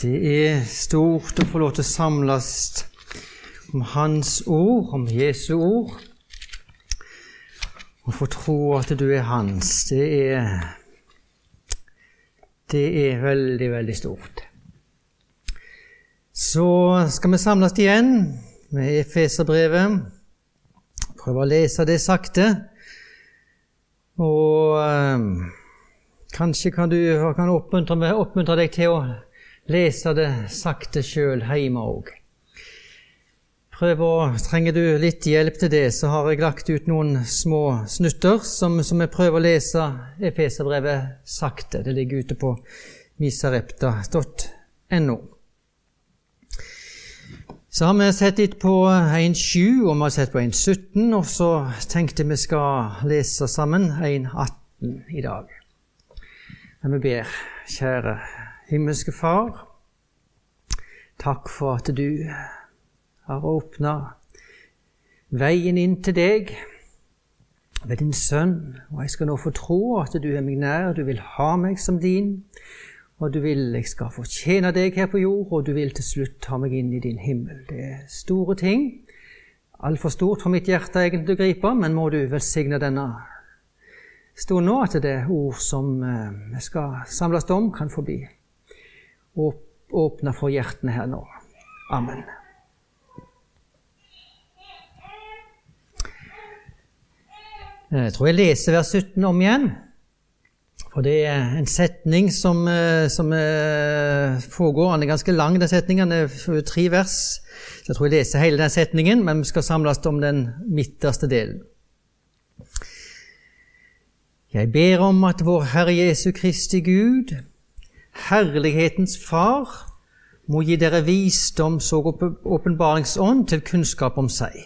Det er stort å få lov til å samles om Hans ord, om Jesu ord, og få tro at du er Hans. Det er, det er veldig, veldig stort. Så skal vi samles igjen med Efeserbrevet. Prøve å lese det sakte. Og øh, kanskje kan du kan oppmuntre, oppmuntre deg til å lese det sakte sjøl hjemme òg. Trenger du litt hjelp til det, så har jeg lagt ut noen små snutter som, som jeg prøver å lese Efeserbrevet sakte. Det ligger ute på misarepta.no. Så har vi sett litt på 1.7, og vi har sett på 1.17, og så tenkte vi skal lese sammen 1.18 i dag. Men vi ber, kjære Himmelske Far, takk for at du har åpna veien inn til deg ved din sønn, og jeg skal nå få tro at du er meg nær, du vil ha meg som din, og du vil jeg skal fortjene deg her på jord, og du vil til slutt ta meg inn i din himmel. Det er store ting, altfor stort for mitt hjerte egentlig å gripe, men må du velsigne denne stunden nå, at det ord som eh, vi skal samles om, kan bli åpne for hjertene her nå. Amen. Jeg tror jeg leser vers 17 om igjen. For det er en setning som, eh, som eh, foregår. Den er ganske lang, den setningen. Den er tre vers. Så jeg tror jeg leser hele den setningen, men vi skal samles om den midterste delen. Jeg ber om at vår Herre Jesu Kristi Gud, Herlighetens Far må gi dere visdoms- og åpenbaringsånd til kunnskap om seg,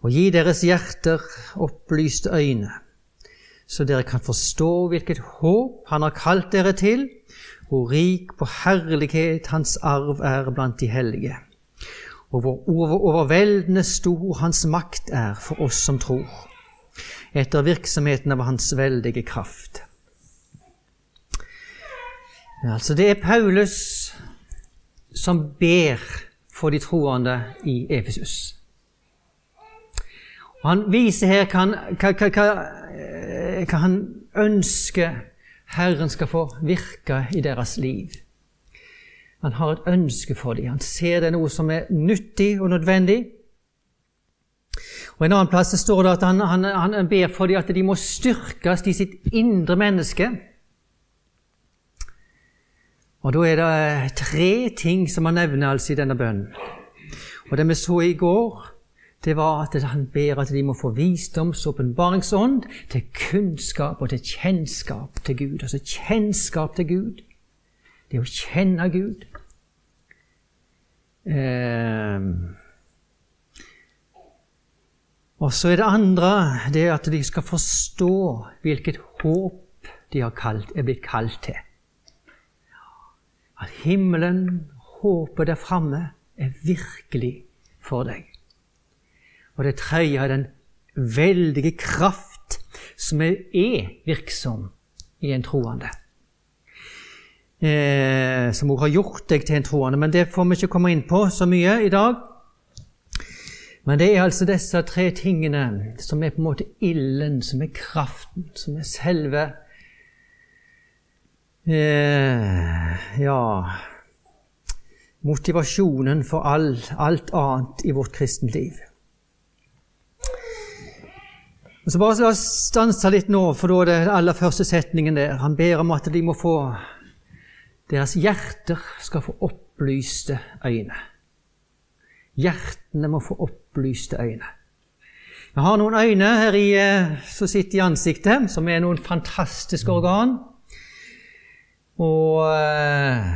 og gi deres hjerter opplyste øyne, så dere kan forstå hvilket håp Han har kalt dere til, hvor rik på herlighet Hans arv er blant de hellige, og hvor overveldende stor Hans makt er for oss som tror, etter virksomheten av Hans veldige kraft. Altså Det er Paulus som ber for de troende i Efesus. Han viser her hva, hva, hva, hva han ønsker Herren skal få virke i deres liv. Han har et ønske for dem. Han ser det er noe som er nyttig og nødvendig. Og En annen plass står det at han, han, han ber for dem at de må styrkes i sitt indre menneske. Og Da er det tre ting som han nevner altså i denne bønnen. Og Det vi så i går, det var at han ber at de må få visdoms- og åpenbaringsånd til kunnskap og til kjennskap til Gud. Altså kjennskap til Gud. Det å kjenne Gud. Eh, og så er det andre det at de skal forstå hvilket håp de kalt, er blitt kalt til at himmelen, håpet der framme, er virkelig for deg. Og det tredje er den veldige kraft som er virksom i en troende. Eh, som også har gjort deg til en troende. Men det får vi ikke komme inn på så mye i dag. Men det er altså disse tre tingene som er på en måte ilden, som er kraften, som er selve eh, ja motivasjonen for all, alt annet i vårt kristenliv. Og så bare La oss stanse litt nå, for da er det aller første setningen der. Han ber om at de må få Deres hjerter skal få opplyste øyne. Hjertene må få opplyste øyne. Jeg har noen øyne her i, eh, som sitter i ansiktet, som er noen fantastiske organ. Og eh,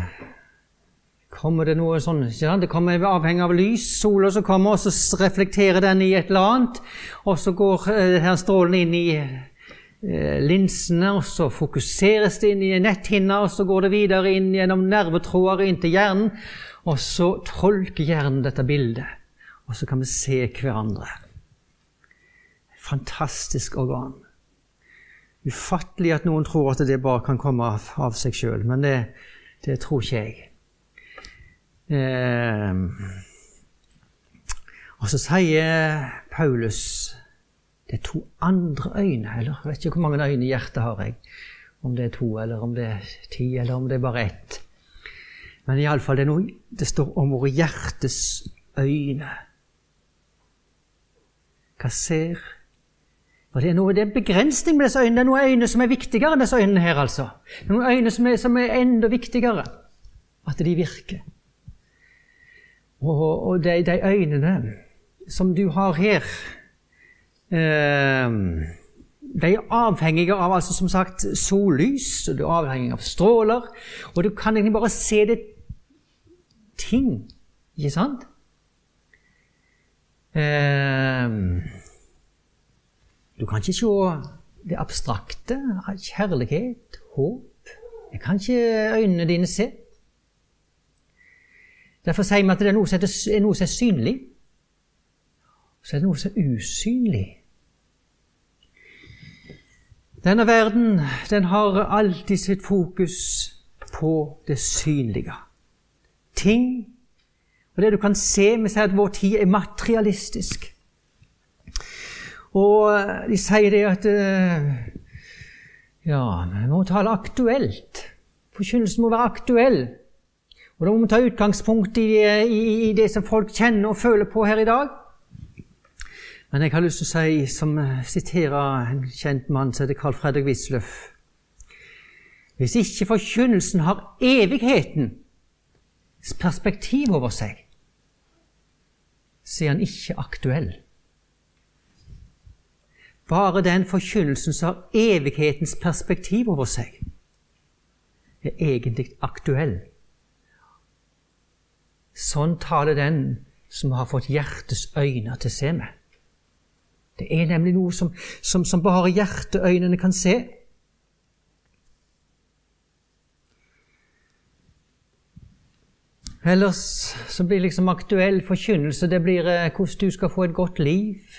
kommer det noe sånn Det kommer avhengig av lys. Sola som kommer, og så reflekterer den i et eller annet. Og så går eh, strålen inn i eh, linsene, og så fokuseres det inn i netthinna, og så går det videre inn gjennom nervetråder inn til hjernen. Og så tolker hjernen dette bildet, og så kan vi se hverandre. Fantastisk organ. Ufattelig at noen tror at det bare kan komme av, av seg sjøl. Men det, Det tror ikke jeg. Eh, og så sier Paulus det er to andre øyne, eller jeg vet ikke hvor mange øyne i hjertet har jeg. Om det er to, eller om det er ti, eller om det er bare ett. Men iallfall det, noe, det står om våre hjertes øyne. Hva ser og Det er, noe, det er en begrensning med disse øynene. Det er noen øyne som er viktigere enn disse øynene her. altså. Det er noen øyne som er, som er enda viktigere. At de virker. Og, og de, de, øynene som du har her eh, De er avhengige av altså som sagt sollys, og du er avhengig av stråler. Og du kan egentlig bare se det ting, ikke sant? Eh, du kan ikke se det abstrakte, kjærlighet, håp. Det kan ikke øynene dine se. Derfor sier vi at det er noe som er, noe som er synlig, så er det noe som er usynlig. Denne verden den har alltid sitt fokus på det synlige. Ting og det du kan se Vi sier at vår tid er materialistisk. Og eh, de sier det at eh, Ja, vi må tale aktuelt. Forkynnelsen må være aktuell. Og da må vi ta utgangspunkt i, i, i, det som folk kjenner og føler på her i dag. Men jeg har lyst til å si, som siterer en kjent mann som heter Carl Fredrik Wisløff Hvis ikke forkynnelsen har evighetens perspektiv over seg, så er han ikke aktuell. Bare den forkynnelsen som har evighetens perspektiv over seg, er egentlig aktuell. Sånn taler den som har fått hjertets øyne til å se med. Det er nemlig noe som, som, som bare hjerteøynene kan se. Ellers så blir liksom aktuell forkynnelse det blir eh, hvordan du skal få et godt liv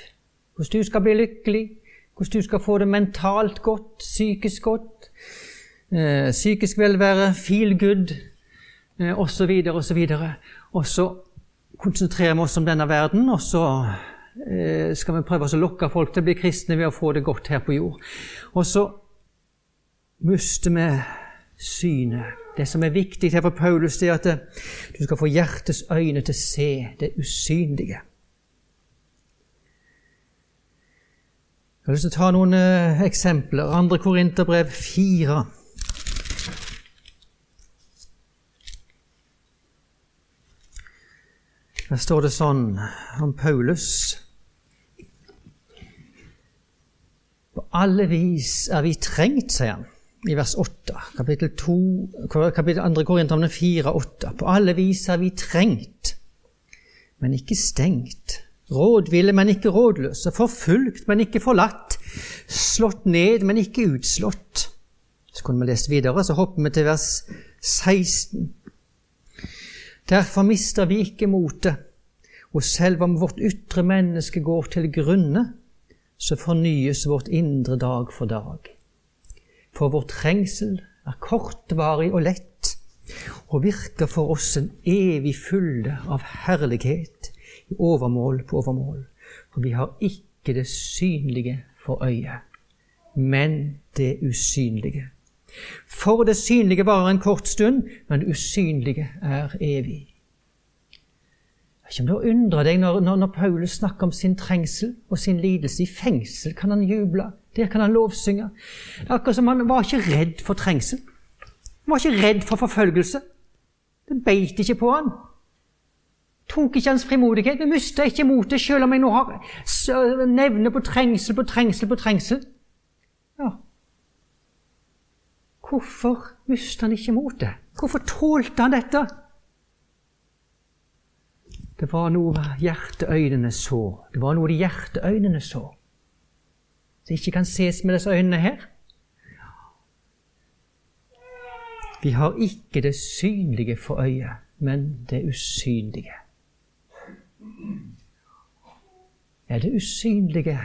hvordan du skal bli lykkelig, hvordan du skal få det mentalt godt, psykisk godt, eh, psykisk velvære, feel good eh, osv. osv. Og så konsentrerer vi oss om denne verden, og så eh, skal vi prøve å lokke folk til å bli kristne ved å få det godt her på jord. Og så mister vi synet. Det som er viktig her for Paulus, det er at du skal få hjertets øyne til å se det usynlige. Jeg har lyst til å ta noen eh, eksempler. Andre Korinterbrev 4. Der står det sånn om Paulus På alle vis er vi trengt, sier han i vers 8, kapittel, 2, kapittel 2 Korinterne 4, 8. På alle vis er vi trengt, men ikke stengt rådville, men ikke rådløse, forfulgt, men ikke forlatt, slått ned, men ikke utslått. Så kunne vi lese videre, så hopper vi til vers 16. Derfor mister vi ikke motet, og selv om vårt ytre menneske går til grunne, så fornyes vårt indre dag for dag. For vår trengsel er kortvarig og lett, og virker for oss en evig fylde av herlighet overmål på overmål. For vi har ikke det synlige for øyet, men det usynlige. For det synlige varer en kort stund, men det usynlige er evig. Jeg vet ikke om du undrer deg når, når, når, Paulus snakker om sin trengsel og sin lidelse. I fengsel kan han juble, der kan han lovsynge. Akkurat som han var ikke redd for trengsel. Han var ikke redd for forfølgelse. Det beit ikke på han tok ikke hans frimodighet. Vi mista ikke motet, selv om jeg nå har nevner på trengsel på trengsel på trengsel. Ja. Hvorfor mista han ikke motet? Hvorfor tålte han dette? Det var noe hjerteøynene så. Det var noe de hjerteøynene så. Som ikke kan ses med disse øynene her. Vi har ikke det synlige for øyet, men det usynlige. Er det usynlige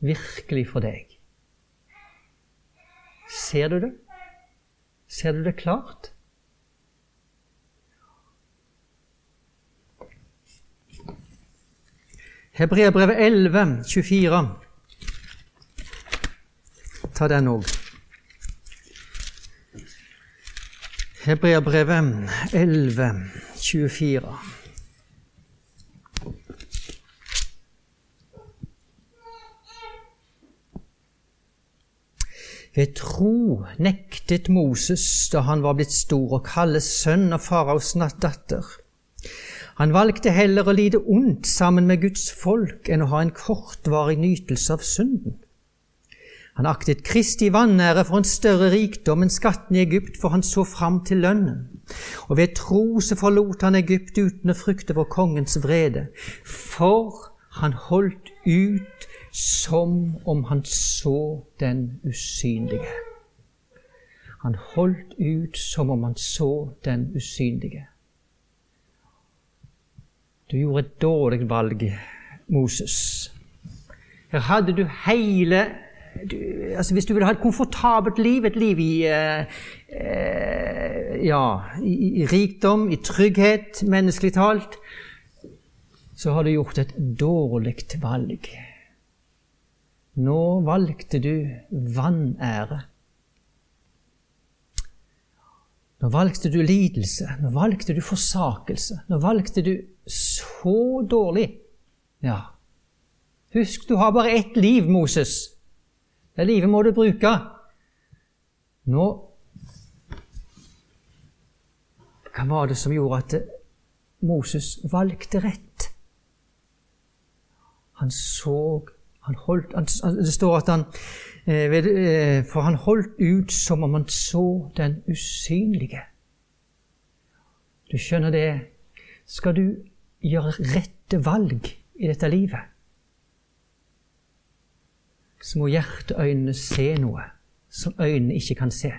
virkelig for deg? Ser du det? Ser du det klart? Hebreerbrevet 11, 24. Ta den òg. Hebreerbrevet 11, 24. Ved tro nektet Moses da han var blitt stor, å kalle sønn av faraos datter. Han valgte heller å lide ondt sammen med Guds folk enn å ha en kortvarig nytelse av synden. Han aktet Kristi vanære for en større rikdom enn skatten i Egypt, for han så fram til lønnen. Og ved tro så forlot han Egypt uten å frykte for kongens vrede, for han holdt ut som om han så den usynlige. Han holdt ut som om han så den usynlige. Du gjorde et dårlig valg, Moses. Her hadde du hele du, altså Hvis du ville ha et komfortabelt liv, et liv i, eh, eh, ja, i, i rikdom, i trygghet, menneskelig talt, så har du gjort et dårlig valg. Nå valgte du vanære. Nå valgte du lidelse, nå valgte du forsakelse. Nå valgte du så dårlig. Ja. Husk, du har bare ett liv, Moses. Det livet må du bruke. Nå Hva var det som gjorde at Moses valgte rett? Han så han holdt, han, det står at han eh, eh, For han holdt ut som om han så den usynlige. Du skjønner det. Skal du gjøre rette valg i dette livet, så må hjerteøynene se noe som øynene ikke kan se.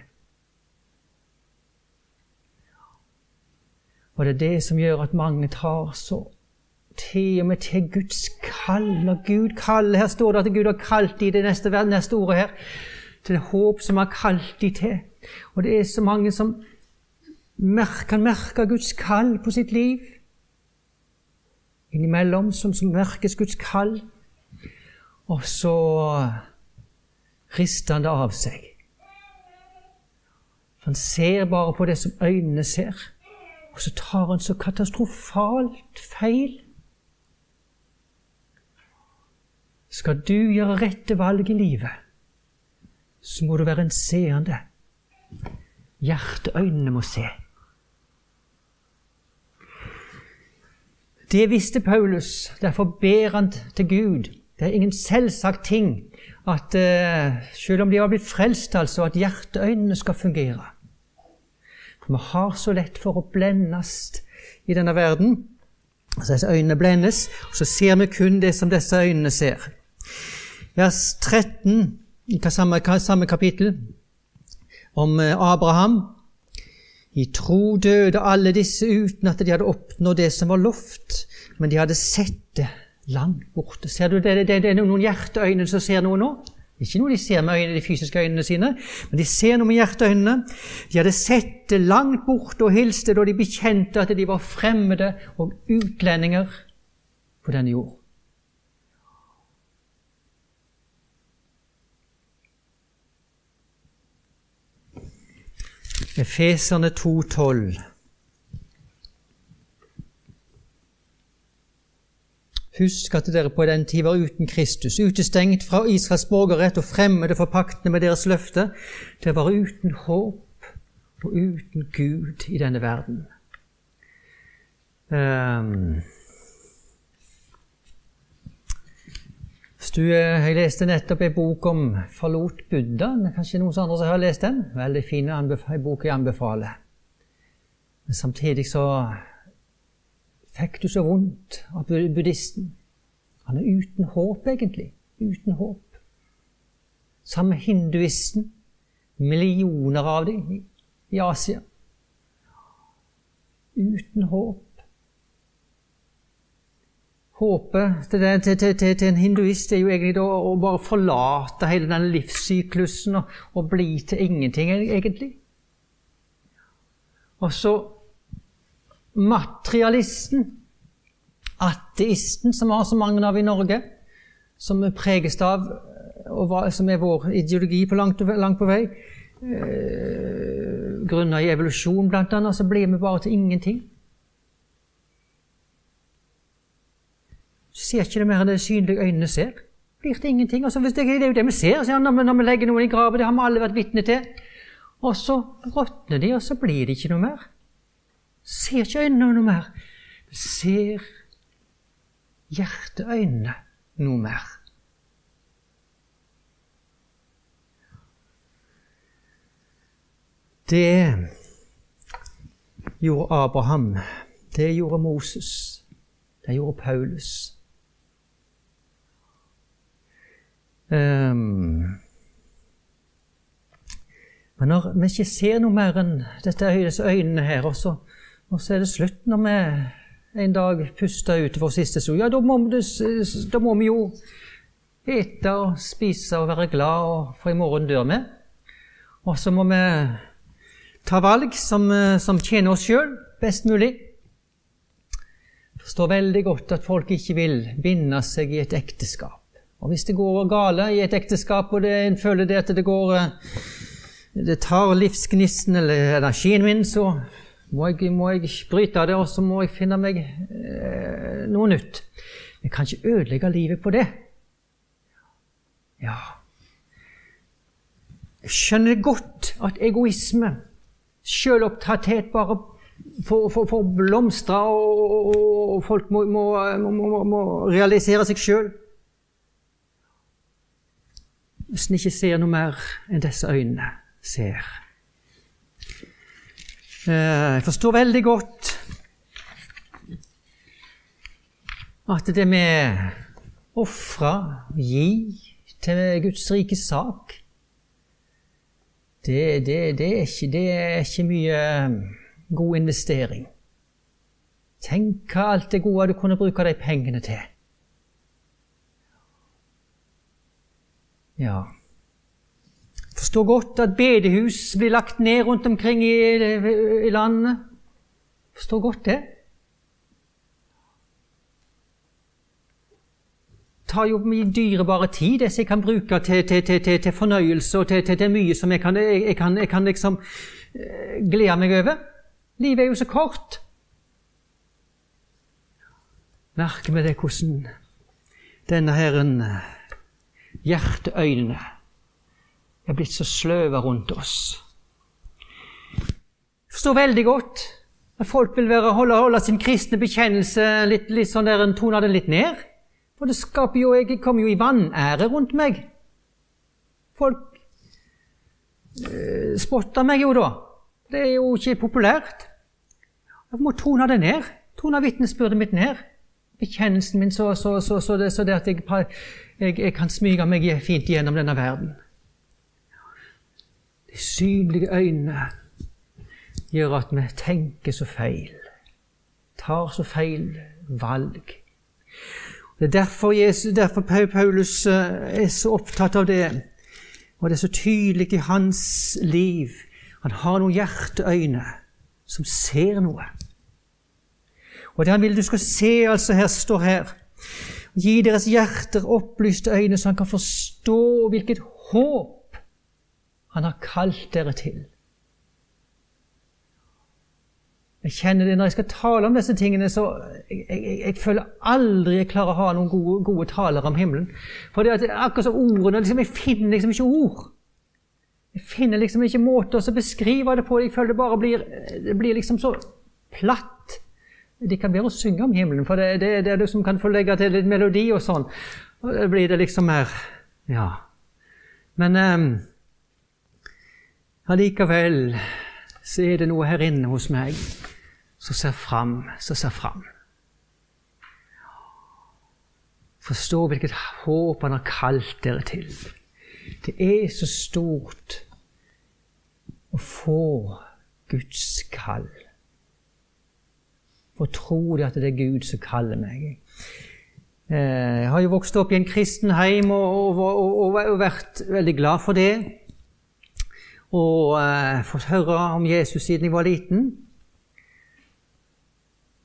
Og det er det som gjør at mange tar så til og med til Guds kall. Når Gud kaller Her står det at Gud har kalt de det neste, neste ordet her. Til det håp som har kalt de til. Og det er så mange som kan merke Guds kall på sitt liv. Innimellom som, som merkes Guds kall. Og så rister han det av seg. Han ser bare på det som øynene ser, og så tar han så katastrofalt feil. Skal du gjøre rette valg i livet, så må du være en seende. Hjerteøynene må se. Det visste Paulus. Derfor ber han til Gud. Det er ingen selvsagt ting at uh, selv om de har blitt frelst, altså, at hjerteøynene skal fungere. For vi har så lett for å blendes i denne verden. Så disse øynene blendes, og så ser vi kun det som disse øynene ser vers 13 i samme, samme kapittel, om eh, Abraham. I tro døde alle disse uten at de hadde oppnådd det som var lovt, men de hadde sett det langt borte. Ser du det, det, det er noen hjerteøyne som ser noe nå? Ikke noe de ser med øynene, de fysiske øynene sine, men de ser noe med hjerteøynene. De hadde sett det langt borte og hilste da de bekjente at de var fremmede og utlendinger på denne jord. Efeserne 2,12. Husk at dere på den tid var uten Kristus, utestengt fra Israels borgerrett og fremmede for paktene med deres løfte. Dere var uten håp og uten Gud i denne verden. Um, Du, eh, jeg leste nettopp en bok om 'Forlot Buddha'. Kanskje noen andre som har lest den? Veldig fin bok jeg anbefaler. Men samtidig så fikk du så vondt av buddhisten. Han er uten håp, egentlig. Uten håp. Sammen med hinduisten. Millioner av dem i Asia. Uten håp. Håpet til, til, til, til, en hinduist er jo egentlig å, bare forlate hele den livssyklusen og, og, bli til ingenting, egentlig. Og så materialisten. ateisten, som vi har så mange av i Norge, som preges av, og som er vår ideologi på langt, langt på vei, eh, grunna i evolusjon bl.a., så blir vi bare til ingenting. Ser ikke det mer enn det synlige øynene ser. Blir til ingenting. Altså, det, det, er jo det vi ser når vi, når vi legger noen i graven. Det har vi alle vært vitne til. Og så råtner de, og så blir det ikke noe mer. Ser ikke øynene noe mer. Ser hjerteøynene noe mer. Det gjorde Abraham. Det gjorde Moses. Det gjorde Paulus. Um, men når vi ikke ser noe mer enn dette øynene her, og så, og så er det slutt når vi en dag puster ut vår siste sol, ja, da må, vi, da må vi jo ete og spise og være glad, for i morgen dør vi. Og så må vi ta valg som, som tjener oss sjøl best mulig. Jeg forstår veldig godt at folk ikke vil binde seg i et ekteskap. Og hvis det går gale i et ekteskap, og det, en føler det at det går det tar livsgnisten eller energien min, så må jeg, må jeg bryte det, og så må jeg finne meg eh, noe nytt. Jeg kan ikke ødelegge livet på det. Ja Jeg skjønner godt at egoisme, selvopptatthet, bare får, får, får blomstre, og, og, folk må, må, må, må realisere seg sjøl. Hvis en ikke ser noe mer enn disse øynene ser. Eh, jeg forstår veldig godt at det med ofre, gi til Guds rike sak det, det, det, er ikke, det, er ikke, mye eh, god investering. Tenk hva alt det gode du kunne bruke de pengene til. Ja forstår godt at bedehus blir lagt ned rundt omkring i, i landet. Forstår godt det. Det tar jo mye dyrebare tid, det som jeg kan bruke til, til, til, til fornøyelse og til, mye som jeg kan, jeg kan, jeg kan liksom uh, glede meg over. Livet er jo så kort. Merker vi det hvordan denne herren hjerteøynene er blitt så sløve rundt oss. Jeg forstår veldig godt at folk vil være, holde, holde, sin kristne bekjennelse litt, litt sånn der, tone den litt ned. For det skaper jo, jeg kommer jo i vanære rundt meg. Folk eh, spotter meg jo da. Det er jo ikke populært. Jeg må tone det ned. Tone vitnesbyrdet mitt ned. Bekjennelsen min så, så, så, så, det, så det at jeg, jeg, jeg kan smyge meg fint gjennom denne verden. Synlige øynene gjør at vi tenker så feil, tar så feil valg. Det er derfor, Jesus, derfor Paulus eh, er så opptatt av det, og det er så tydelig i hans liv. Han har noen hjerteøyne som ser noe. Og det han vil du skal se, altså her står her Gi deres hjerter opplyste øyne, så han kan forstå hvilket håp han har kalt dere til. Jeg kjenner det Når jeg skal tale om disse tingene, så jeg, jeg, jeg føler aldri jeg klarer å ha noen gode, gode taler om himmelen. For det er akkurat som ordene liksom, Jeg finner liksom ikke ord. Jeg finner liksom ikke måter å beskrive det på. Jeg føler det bare blir, det blir liksom så platt. De kan bedre synge om himmelen, for det, det, det er det som kan få legge til litt melodi og sånn. Og det blir det liksom mer Ja. Men um, Allikevel så er det noe her inne hos meg som ser fram, som ser fram. Forstå hvilket håp han har kalt dere til. Det er så stort å få Guds kall. Få tro det at det er Gud som kaller meg. Eh, jeg har jo vokst opp i en kristen heim og, og, og, og vært veldig glad for det og eh, fått høre om Jesus siden jeg var liten.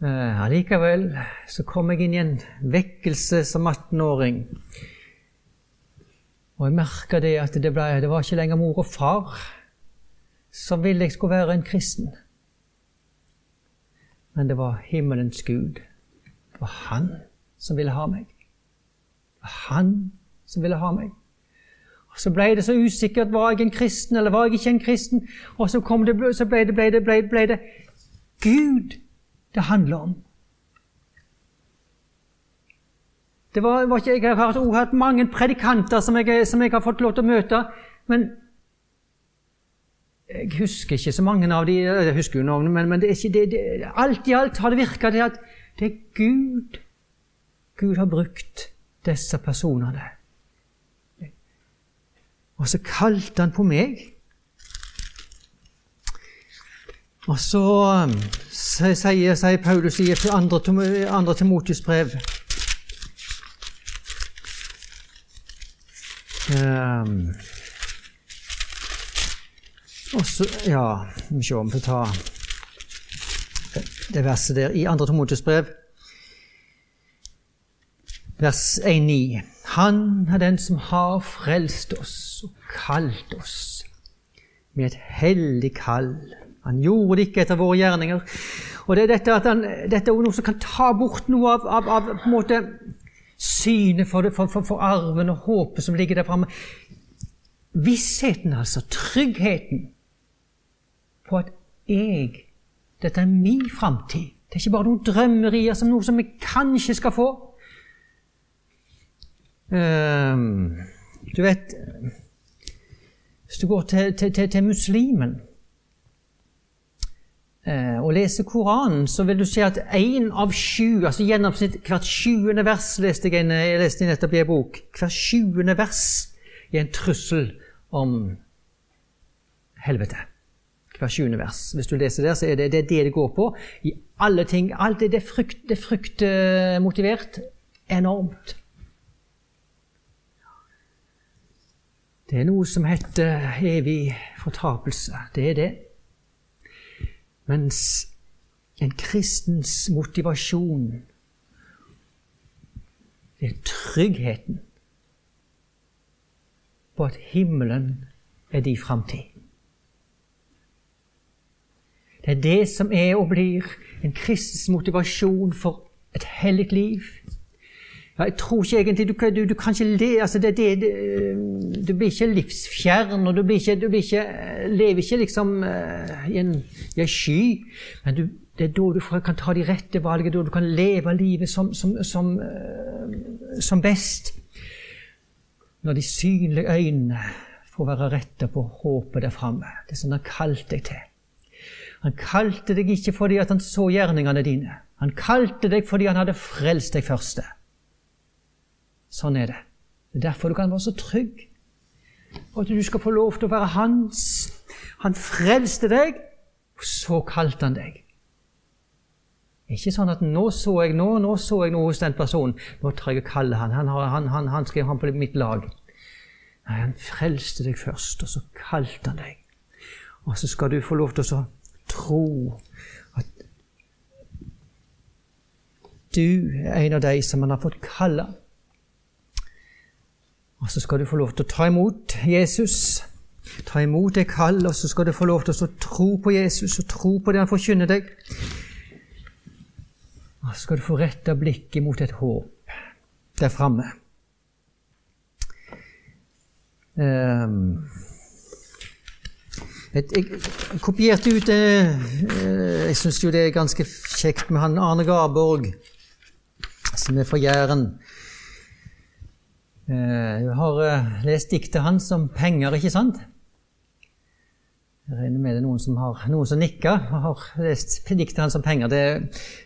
Eh, allikevel så kom jeg inn i en vekkelse som 18-åring. Og jeg merka det at det, ble, det var ikke lenger mor og far som ville jeg skulle være en kristen. Men det var himmelens Gud. Det var Han som ville ha meg. Det var Han som ville ha meg. Og Så ble det så usikkert. Var jeg en kristen, eller var jeg ikke en kristen? Og så, det, så ble, det, ble, det, ble, ble det Gud det handler om. Det var, var ikke, jeg har hatt mange predikanter som jeg, som jeg, har fått lov til å møte, men jeg husker ikke så mange av de, jeg husker jo noen, men, men ikke det, det, alt i alt har det virka til at det er Gud Gud har brukt disse personene. Og så kalte han på meg. Og så sier, sier Paulus i 2. Timotius brev um, og så, ja, vi må se om vi tar det verset der i 2. Timotius brev, vers 1-9. Han er den som har frelst oss og kalt oss med et hellig kall han gjorde det ikke etter våre gjerninger. Og det er dette, han, dette er noe som kan ta bort noe av, av, av på en måte, synet for, for, for, for, arven og håpet som ligger der framme. Vissheten, altså. Tryggheten på at jeg Dette er min framtid. Det er ikke bare noen drømmerier som noe som vi kanskje skal få. Um, du vet Hvis du går til, til, til, til muslimen uh, og leser Koranen, så vil du se at én av sju, altså gjennomsnitt hvert sjuende vers, leste jeg, jeg leste nettopp i en bok, hvert sjuende vers er en trussel om helvete. hvert sjuende vers. Hvis du leser der, så er det det, det, det går på. I alle ting. Alt det, det, frukt, det fruktmotivert enormt. Det er noe som heter evig fortapelse. Det er det. Mens en kristens motivasjon det er tryggheten på at himmelen er din framtid. Det er det som er og blir en kristens motivasjon for et hellig liv. Ja, jeg tror ikke egentlig Du, du, du kan ikke le, altså det, det, det, Du blir ikke livsfjern, og du, blir ikke, du blir ikke, lever ikke liksom uh, i, en, i en sky. Men det er da du kan ta de rette valgene, da du kan leve livet som, som, som, uh, som best. Når de synlige øynene får være retta på håpet der framme. Det som han kalte deg til. Han kalte deg ikke fordi han så gjerningene dine. Han kalte deg fordi han hadde frelst deg første. Sånn er det. Det er derfor du kan være så trygg. Og at du skal få lov til å være hans. Han frelste deg, og så kalte han deg. Ikke sånn at 'nå så jeg nå, nå så jeg noe hos den personen'. 'Nå tar jeg og kaller han. Han, han, han, han skal han på mitt lag.' Nei, han frelste deg først, og så kalte han deg. Og så skal du få lov til å tro at du er en av de som han har fått kalle. Og så skal du få lov til å ta imot Jesus. Ta imot det kall, og så skal du få lov til å tro på Jesus og tro på det han forkynner deg. Og så skal du få retta blikket mot et håp der framme. Um, jeg, kopierte ut uh, Jeg syns jo det er ganske kjekt med han Arne Garborg, som er fra Jæren. Jeg eh, har eh, lest diktet hans om penger, ikke sant? Jeg regner med det er noen som, har, noen som nikker og har lest diktet hans om penger. Det,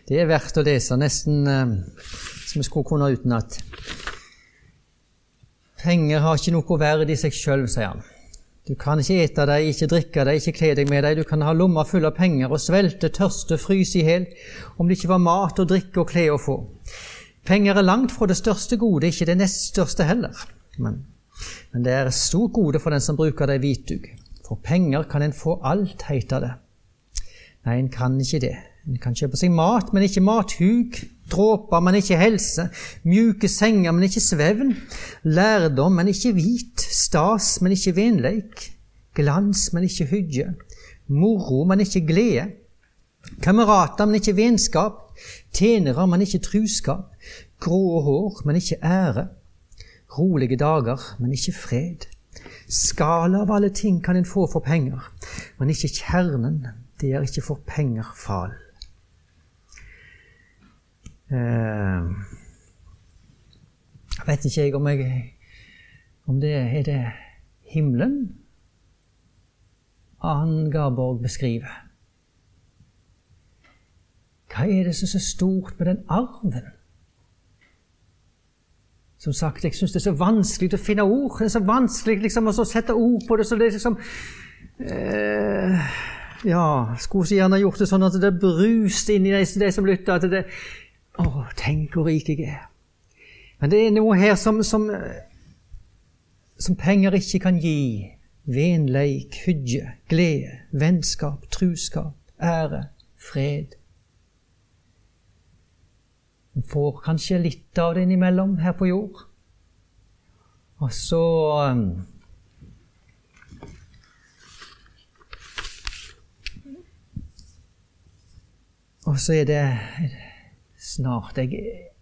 det, er verdt å lese, nesten eh, som vi skulle kunne utenat. Penger har ikke noe verd i seg sjøl, sier han. Du kan ikke ete deg, ikke drikke deg, ikke kle deg med deg. Du kan ha lommer full av penger og svelte, tørste, fryse i hjel om det ikke var mat og drikke og klær å få. Penger er langt fra det største gode, ikke det nest største heller. Men, men det er et stort gode for den som bruker det i hvitdug. For penger kan en få alt, heter det. Nei, en kan ikke det. En kan kjøpe seg mat, men ikke mathug. Dråper, men ikke helse. Mjuke senger, men ikke svevn. Lærdom, men ikke hvit. Stas, men ikke venleik. Glans, men ikke hygge. Moro, men ikke glede. Kamerater, men ikke vennskap. Tjenere, men ikke truskap. Grå hår, men ikke ære. Rolige dager, men ikke fred. Skala av alle ting kan en få for penger, men ikke kjernen. Det er ikke for penger jeg vet ikke om, jeg, om det er det himmelen Ann Garborg beskriver. Hva er det som er så stort med den arven? Som sagt, jeg syns det er så vanskelig å finne ord. Det er så vanskelig liksom, å sette ord på det. så det er liksom eh, Ja, skulle så gjerne gjort det sånn at det bruste inn i de, de som lytter. At det Å, tenk hvor rik jeg er. Men det er noe her som, som, som penger ikke kan gi. Venleik, hygge, glede, vennskap, truskap, ære, fred. Får kanskje litt av det innimellom her på jord. Og så um, Og så er det snart jeg,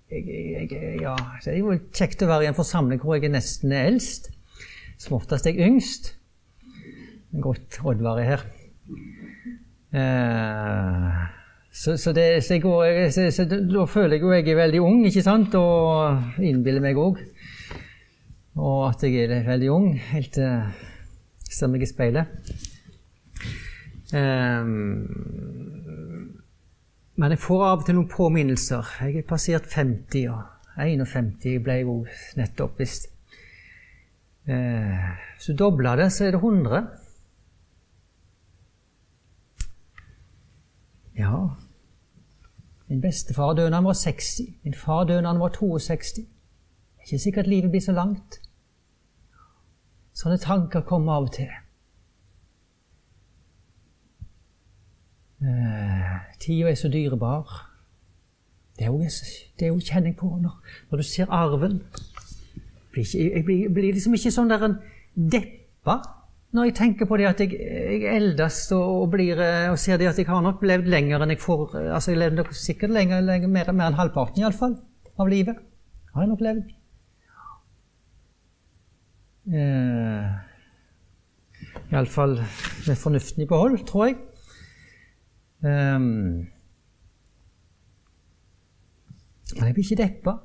jeg, jeg, ja, Det er jo kjekt å være i en forsamling hvor jeg er nesten er eldst. Som oftest er jeg yngst. Godt Oddvar er her. Eh, så, så, det, så, går, så, da føler jeg jo jeg er veldig ung, ikke sant? Og innbiller meg òg. Og at jeg er veldig ung, helt til jeg ser meg i speilet. Um, men jeg får av og til noen påminnelser. Jeg er passert 50, og 51 ble jeg jo nettopp, visst. Uh, så dobla det, så er det 100. Ja, Min bestefar døde da han var 60. Min far døde da han var 62. Det er ikke sikkert livet blir så langt. Sånne tanker kommer av og til. Eh, Tida er så dyrebar. Det er jo, det er jo kjenning på når, når, du ser arven. Jeg blir, jeg blir, blir liksom ikke sånn der en deppa når jeg tenker på det at jeg, jeg eldes og, blir, eh, og, ser det at jeg har nok levd lenger enn jeg får eh, altså Jeg levde sikkert lenger, lenger mer, mer enn halvparten i alle fall, av livet. Har jeg nok levd. Eh, Iallfall med fornuften i behold, tror jeg. Um, men jeg blir ikke deppa.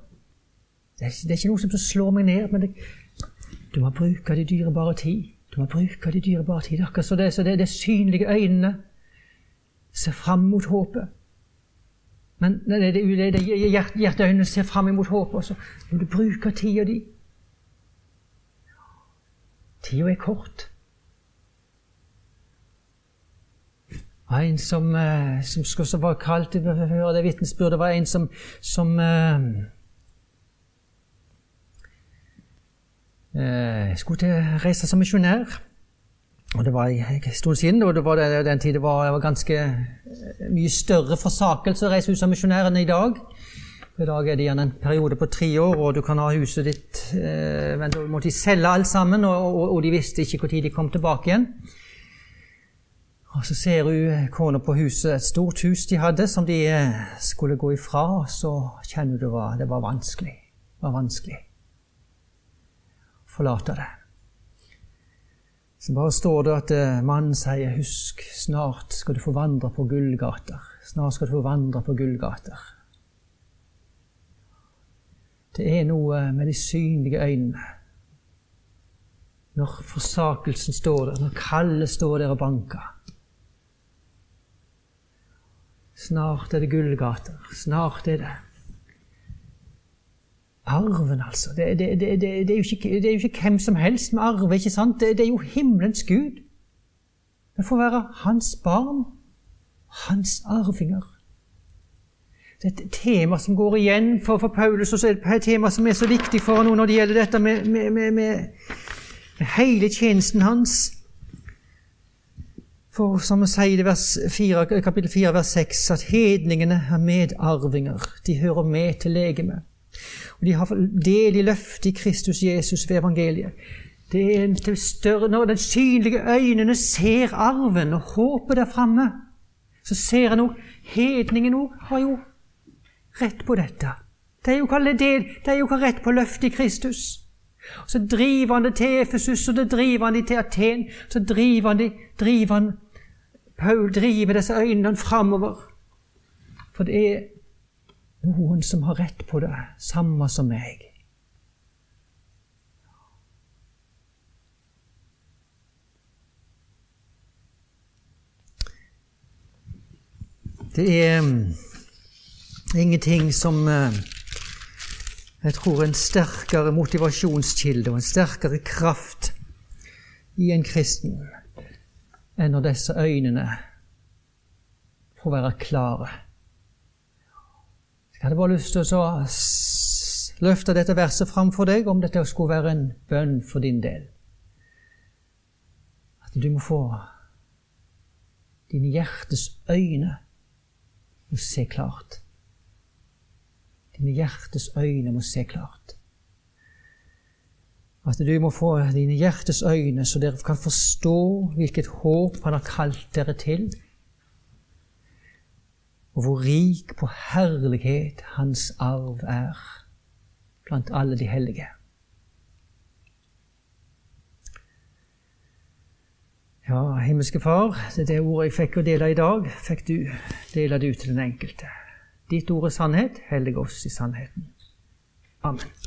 Det er, det er ikke noe som slår meg ned. Men det, du må bruke de dyrebare tid. Du må bruke de dyrebare tider. Akkurat så det, så det, det synlige øynene ser fram mot håpet. Men det, det, det hjerteøynene ser fram mot håpet, og så må du bruke tida di. Tida er kort. En som, eh, som, som var kalt det vitnesbyrdet, var en som, som Jeg skulle til reise som misjonær. Og det var en stund siden, og det var den tid det var, var ganske eh, mye større forsakelse å reise ut som misjonær enn i dag. I dag er det gjerne en periode på tre år, og du kan ha huset ditt eh, Men da måtte de selge alt sammen, og, og, og de visste ikke når de kom tilbake igjen. Og så ser hun kona på huset, et stort hus de hadde, som de eh, skulle gå ifra. Og så kjenner du at det var vanskelig. Det var vanskelig forlate det. Så bare står det at eh, mannen sier 'Husk, snart skal du få vandre på gullgater'. Snart skal du få vandre på gullgater. Det er noe med de synlige øynene. Når forsakelsen står der, når kallet står der og banker. Snart er det gullgater. Snart er det Arven, altså. Det, det, det, er ikke, det, er jo ikke, hvem som helst med arve. ikke sant? Det, er jo himmelens Gud. Vi får være hans barn, hans arvinger. Det er et tema som går igjen for, for Paulus, og så er det et tema som er så viktig for ham når det gjelder dette med, med, med, med hele tjenesten hans. For som vi sier i vers 4, kapittel 4, vers 6, at hedningene er medarvinger. De hører med til legemet. Og de har del i løftet i Kristus Jesus ved evangeliet. Det er en større, Når den synlige øynene ser arven og håpet der framme, så ser en òg Hedningen òg har jo rett på dette. De er jo ikke rett på løftet i Kristus. Så driver han det til Efesus, og det driver han det til Aten. Så driver han det, driver han Paul driver disse øynene framover. For det er noen som har rett på det, samme som meg. Det er mm, ingenting som uh, jeg tror en sterkere motivasjonskilde og en sterkere kraft i en kristen enn når disse øynene får være klare. Jeg hadde bare lyst til å løfte dette verset fram for deg, om dette skulle være en bønn for din del. At du må få dine hjertes øyne å se klart. Dine hjertes øyne må se klart. At du må få dine hjertes øyne, så dere kan forstå hvilket håp Han har kalt dere til, og hvor rik på herlighet Hans arv er blant alle de hellige. Ja, himmelske Far, det er det ordet jeg fikk å dele i dag, fikk du dele det ut til den enkelte. Ditt ord er sannhet. Hellig oss i sannheten. Amen.